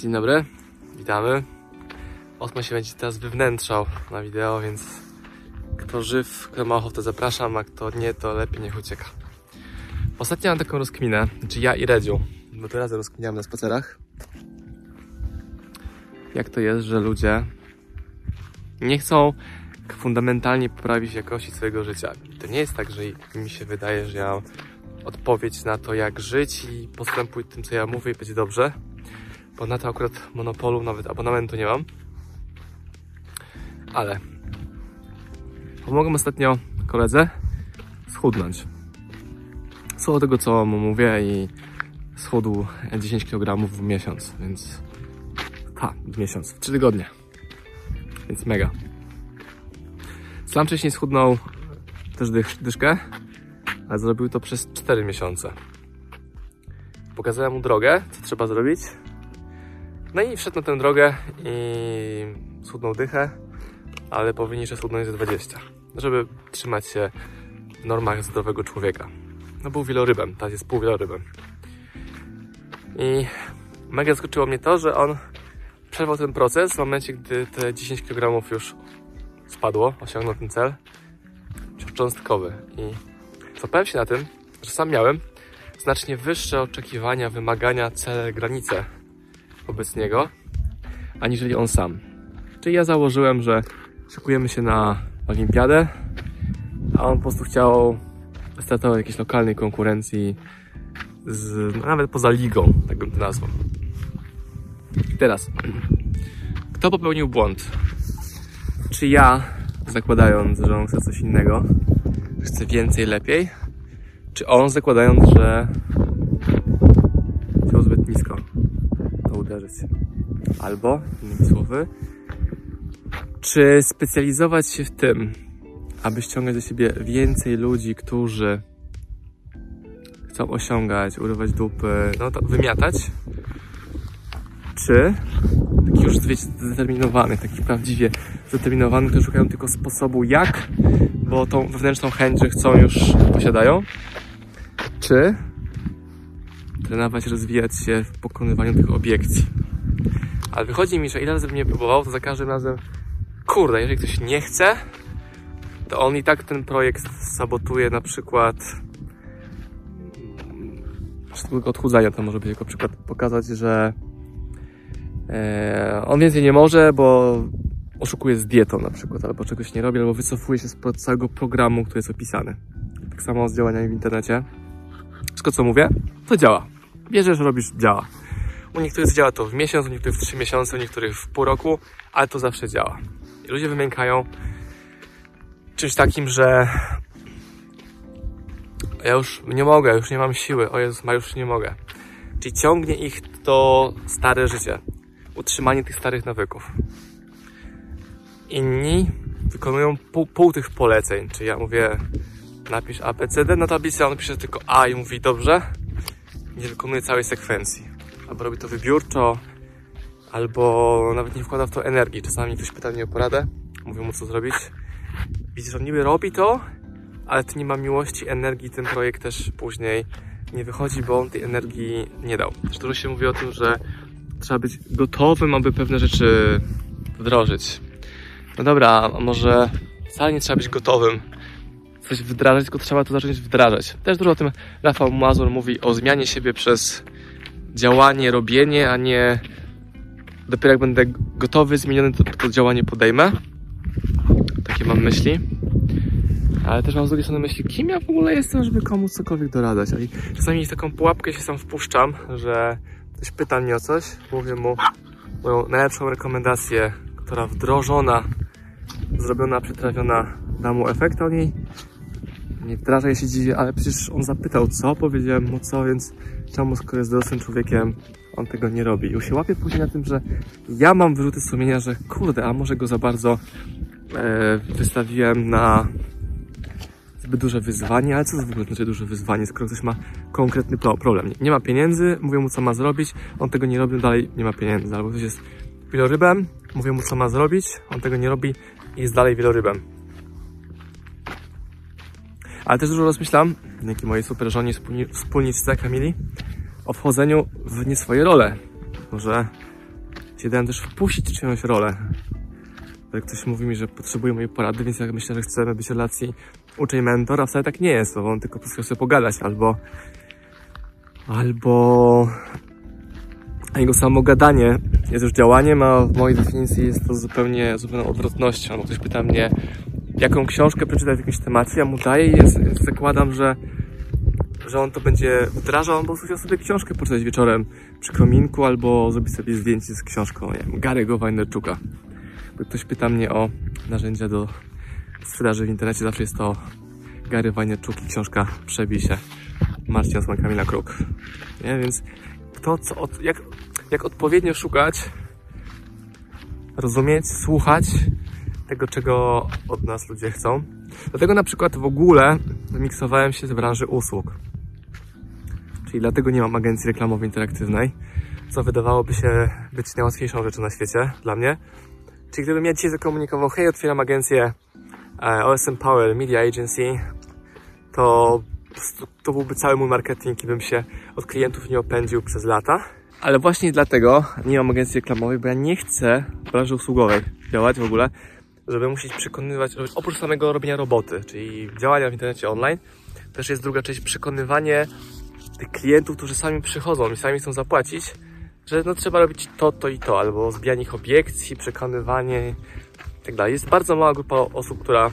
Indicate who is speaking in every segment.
Speaker 1: Dzień dobry, witamy. Osmo się będzie teraz wywnętrzał na wideo, więc kto żyw, kto ma ochotę zapraszam, a kto nie, to lepiej niech ucieka. Ostatnio mam taką rozkminę, czy ja i Redziu, bo to razem rozkminiamy na spacerach. Jak to jest, że ludzie nie chcą fundamentalnie poprawić jakości swojego życia. To nie jest tak, że mi się wydaje, że ja mam odpowiedź na to, jak żyć i postępuj tym, co ja mówię i będzie dobrze. Bo na to akurat monopolu, nawet abonamentu nie mam. Ale pomogłem ostatnio koledze schudnąć. Słuchał tego, co mu mówię i schudł 10 kg w miesiąc, więc... Ha, w miesiąc, w 3 tygodnie. Więc mega. Sam wcześniej schudnął też dych, dyszkę, ale zrobił to przez 4 miesiące. Pokazałem mu drogę, co trzeba zrobić. No i wszedł na tę drogę i schudnął dychę, ale powinien jeszcze schudnąć ze 20, żeby trzymać się w normach zdrowego człowieka. No był wielorybem, teraz jest pół wielorybem. I mega zaskoczyło mnie to, że on przerwał ten proces w momencie, gdy te 10 kg już spadło, osiągnął ten cel cząstkowy. I złapałem się na tym, że sam miałem znacznie wyższe oczekiwania, wymagania, cele, granice wobec niego, aniżeli on sam. Czyli ja założyłem, że szykujemy się na olimpiadę, a on po prostu chciał startować jakiejś lokalnej konkurencji, z, no, nawet poza ligą, tak bym to nazwał. Teraz, kto popełnił błąd? Czy ja, zakładając, że on chce coś innego, chce więcej, lepiej? Czy on, zakładając, że chciał zbyt nisko uderzyć? Albo, innymi słowy, czy specjalizować się w tym, aby ściągać do siebie więcej ludzi, którzy chcą osiągać, urywać dupy, no to wymiatać? Czy takich już wiecie, zdeterminowanych, takich prawdziwie zdeterminowanych, którzy szukają tylko sposobu jak, bo tą wewnętrzną chęć, że chcą już posiadają? Czy trenować, rozwijać się w pokonywaniu tych obiekcji? Ale wychodzi mi, że ile razy bym nie próbował, to za każdym razem kurde, jeżeli ktoś nie chce, to on i tak ten projekt sabotuje na przykład tego odchudzania to może być jako przykład pokazać, że e, on więcej nie może, bo oszukuje z dietą na przykład, albo czegoś nie robi, albo wycofuje się z całego programu, który jest opisany. Tak samo z działaniami w internecie. Wszystko co mówię, to działa. Bierzesz, robisz, działa. U niektórych działa to w miesiąc, u niektórych w trzy miesiące, u niektórych w pół roku, ale to zawsze działa. I ludzie wymiękają czymś takim, że ja już nie mogę, już nie mam siły, o Jezus, ma już nie mogę. Czyli ciągnie ich to stare życie, utrzymanie tych starych nawyków. Inni wykonują pół, pół tych poleceń, czyli ja mówię napisz ABCD na tablicy, a on pisze tylko A i mówi dobrze, nie wykonuje całej sekwencji. Albo robi to wybiórczo, albo nawet nie wkłada w to energii. Czasami ktoś pyta mnie o poradę, mówię mu co zrobić. Widzisz, on niby robi to, ale to nie ma miłości, energii, ten projekt też później nie wychodzi, bo on tej energii nie dał. Też dużo się mówi o tym, że trzeba być gotowym, aby pewne rzeczy wdrożyć. No dobra, może wcale nie trzeba być gotowym coś wdrażać, tylko trzeba to zacząć wdrażać. Też dużo o tym Rafał Mazur mówi o zmianie siebie przez działanie, robienie, a nie dopiero jak będę gotowy, zmieniony, to, to działanie podejmę. Takie mam myśli. Ale też mam z drugiej strony myśli, kim ja w ogóle jestem, żeby komuś cokolwiek doradzać. I czasami taką pułapkę się sam wpuszczam, że ktoś pyta mnie o coś, mówię mu moją najlepszą rekomendację, która wdrożona, zrobiona, przytrafiona da mu efekt, a on nie wdraża, ja się dziwię, ale przecież on zapytał co, powiedziałem mu co, więc czemu skoro jest dorosłym człowiekiem, on tego nie robi. I się łapie później na tym, że ja mam wyrzuty sumienia, że kurde, a może go za bardzo e, wystawiłem na zbyt duże wyzwanie, ale co to w ogóle znaczy duże wyzwanie, skoro ktoś ma konkretny problem. Nie ma pieniędzy, mówię mu co ma zrobić, on tego nie robi, dalej nie ma pieniędzy. Albo ktoś jest wielorybem, mówię mu co ma zrobić, on tego nie robi i jest dalej wielorybem. Ale też dużo rozmyślam, dzięki mojej super żonie, wspólniczce Kamili, o wchodzeniu w nie swoje role. Może gdzie dałem też wpuścić czyjąś rolę. Jak ktoś mówi mi, że potrzebuje mojej porady, więc ja myślę, że chcemy być w relacji uczeń-mentor, a wcale tak nie jest, bo on tylko chce sobie pogadać, albo albo jego samo gadanie jest już działaniem, a w mojej definicji jest to zupełnie zupełną odwrotnością. No, ktoś pyta mnie, jaką książkę przeczytać w jakimś temacie, ja mu daję jest, zakładam, że, że on to będzie wdrażał, albo chciał sobie książkę poczytać wieczorem przy kominku, albo zrobić sobie zdjęcie z książką, nie wiem, Gary'ego Wajnerczuka. Bo ktoś pyta mnie o narzędzia do sprzedaży w internecie, zawsze jest to Gary Wajnerczuk i książka Przebij się. Marcin Osman, Kamila Kruk. Nie? Więc to, co, od, jak, jak odpowiednio szukać, rozumieć, słuchać tego, czego od nas ludzie chcą. Dlatego na przykład w ogóle wymiksowałem się z branży usług. Czyli dlatego nie mam agencji reklamowej interaktywnej, co wydawałoby się być najłatwiejszą rzeczą na świecie dla mnie. Czyli gdybym ja dzisiaj zakomunikował, hej, otwieram agencję e, OSM Power Media Agency, to to byłby cały mój marketing i bym się od klientów nie opędził przez lata. Ale właśnie dlatego nie mam agencji reklamowej, bo ja nie chcę w branży usługowej działać w ogóle, żeby musieć przekonywać, oprócz samego robienia roboty, czyli działania w internecie online, też jest druga część przekonywanie tych klientów, którzy sami przychodzą i sami chcą zapłacić, że no trzeba robić to, to i to, albo zbijanie ich obiekcji, przekonywanie i tak. Jest bardzo mała grupa osób, która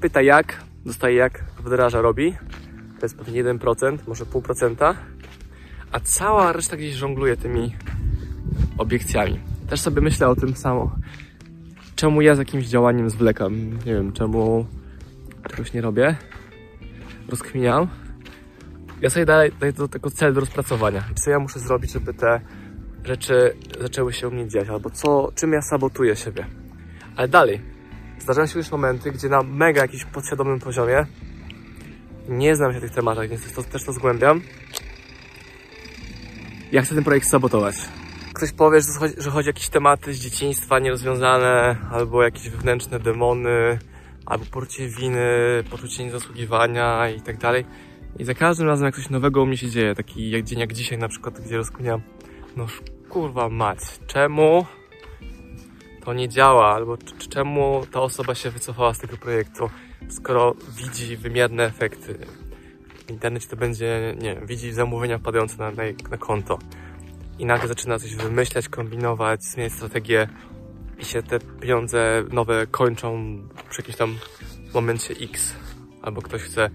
Speaker 1: pyta jak, dostaje jak, wdraża, robi to jest pewnie 1%, może 0,5%, a cała reszta gdzieś żongluje tymi obiekcjami. Też sobie myślę o tym samo. Czemu ja z jakimś działaniem zwlekam? Nie wiem, czemu czegoś nie robię? Rozkminiam. Ja sobie daję, daję do tego cel do rozpracowania. Co ja muszę zrobić, żeby te rzeczy zaczęły się u mnie dziać? Albo co, czym ja sabotuję siebie? Ale dalej. Zdarzają się już momenty, gdzie na mega jakimś podświadomym poziomie nie znam się tych tematach, więc to, też to zgłębiam. Ja chcę ten projekt sabotować. Ktoś powie, że chodzi, że chodzi o jakieś tematy z dzieciństwa nierozwiązane, albo jakieś wewnętrzne demony, albo poczucie winy, poczucie niezasługiwania i tak dalej. I za każdym razem jak coś nowego u mnie się dzieje, taki jak dzień jak dzisiaj na przykład, gdzie rozkminiam, no kurwa mać, czemu to nie działa, albo czemu ta osoba się wycofała z tego projektu, skoro widzi wymierne efekty. W internecie to będzie, nie wiem, widzi zamówienia wpadające na, na, na konto i nagle zaczyna coś wymyślać, kombinować, zmieniać strategię i się te pieniądze nowe kończą przy jakimś tam momencie X. Albo ktoś chce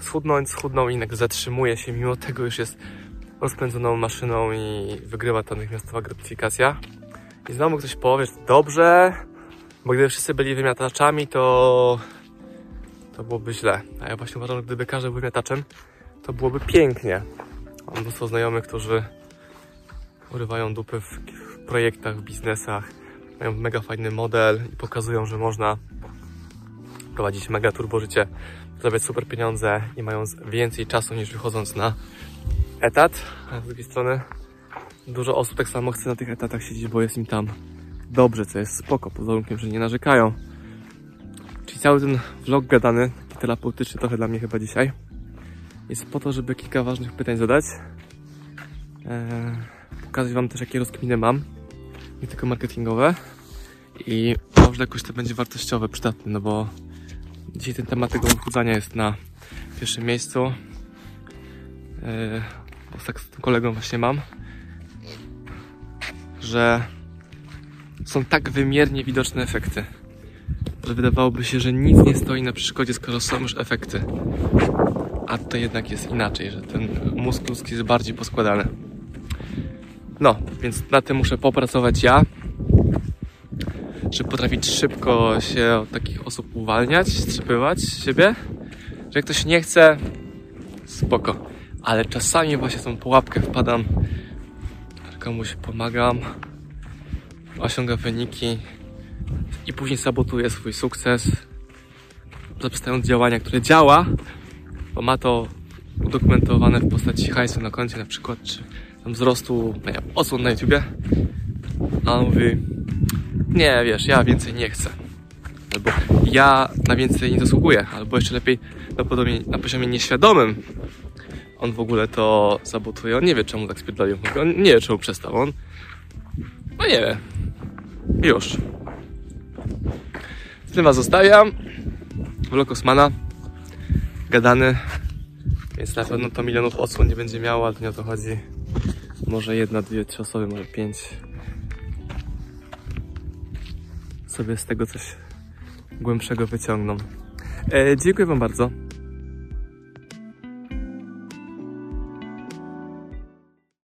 Speaker 1: schudnąć, schudnął i nagle zatrzymuje się, mimo tego już jest rozpędzoną maszyną i wygrywa ta natychmiastowa gratyfikacja. I znowu ktoś powie, że dobrze, bo gdyby wszyscy byli wymiataczami, to to byłoby źle. A ja właśnie uważam, że gdyby każdy był wymiataczem, to byłoby pięknie. Mam mnóstwo znajomych, którzy urywają dupy w, projektach, w biznesach, mają mega fajny model i pokazują, że można prowadzić mega turbo życie, zarabiać super pieniądze i mając więcej czasu niż wychodząc na etat. A z drugiej strony dużo osób tak samo chce na tych etatach siedzieć, bo jest im tam dobrze, co jest spoko, pod warunkiem, że nie narzekają. Czyli cały ten vlog gadany, taki terapeutyczny trochę dla mnie chyba dzisiaj, jest po to, żeby kilka ważnych pytań zadać. Eee, pokazać Wam też, jakie rozkminy mam, nie tylko marketingowe. I może jakoś to będzie wartościowe, przydatne, no bo dzisiaj ten temat tego odchudzania jest na pierwszym miejscu. Eee, bo tak z tym kolegą właśnie mam, że są tak wymiernie widoczne efekty że wydawałoby się, że nic nie stoi na przeszkodzie, skoro są już efekty. A to jednak jest inaczej, że ten mózg ludzki jest bardziej poskładany. No, więc na tym muszę popracować ja, żeby potrafić szybko się od takich osób uwalniać, strzepywać z siebie, że jak ktoś nie chce, spoko. Ale czasami właśnie tą pułapkę wpadam, komuś pomagam, osiąga wyniki, i później sabotuje swój sukces, zaprzestając działania, które działa, bo ma to udokumentowane w postaci hajsu na koncie na przykład, czy wzrostu nie wiem, odsłon na YouTubie, a on mówi nie, wiesz, ja więcej nie chcę. Albo ja na więcej nie zasługuję, albo jeszcze lepiej na, podobnie, na poziomie nieświadomym on w ogóle to sabotuje, on nie wie czemu tak spierdolił, on nie wie czemu przestał, on no nie wiem. Już. Z tym was zostawiam. Vlog Osmana. Gadany. Więc na pewno to milionów odsłon nie będzie miało, ale nie o to chodzi. Może jedna, dwie, trzy osoby, może pięć. Sobie z tego coś głębszego wyciągną. E, dziękuję wam bardzo.